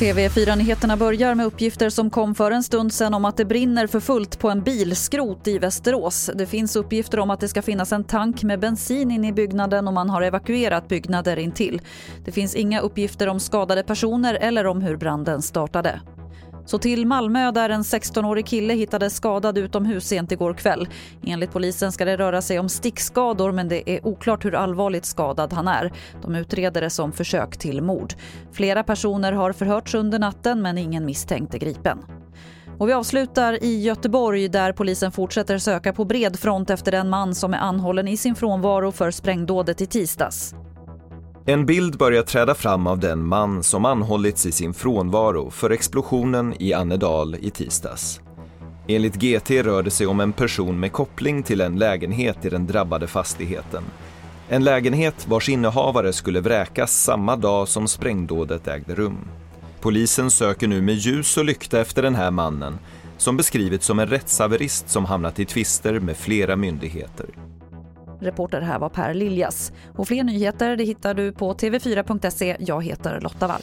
TV4-nyheterna börjar med uppgifter som kom för en stund sedan om att det brinner för fullt på en bilskrot i Västerås. Det finns uppgifter om att det ska finnas en tank med bensin inne i byggnaden och man har evakuerat byggnader intill. Det finns inga uppgifter om skadade personer eller om hur branden startade. Så till Malmö där en 16-årig kille hittades skadad utomhus sent igår kväll. Enligt polisen ska det röra sig om stickskador men det är oklart hur allvarligt skadad han är. De utreder det som försök till mord. Flera personer har förhörts under natten men ingen misstänkt är gripen. Och vi avslutar i Göteborg där polisen fortsätter söka på bred front efter den man som är anhållen i sin frånvaro för sprängdådet i tisdags. En bild börjar träda fram av den man som anhållits i sin frånvaro för explosionen i Annedal i tisdags. Enligt GT rör det sig om en person med koppling till en lägenhet i den drabbade fastigheten. En lägenhet vars innehavare skulle vräkas samma dag som sprängdådet ägde rum. Polisen söker nu med ljus och lykta efter den här mannen som beskrivits som en rättshaverist som hamnat i tvister med flera myndigheter. Reporter här var Per Liljas. Och fler nyheter det hittar du på tv4.se. Jag heter Lotta Wall.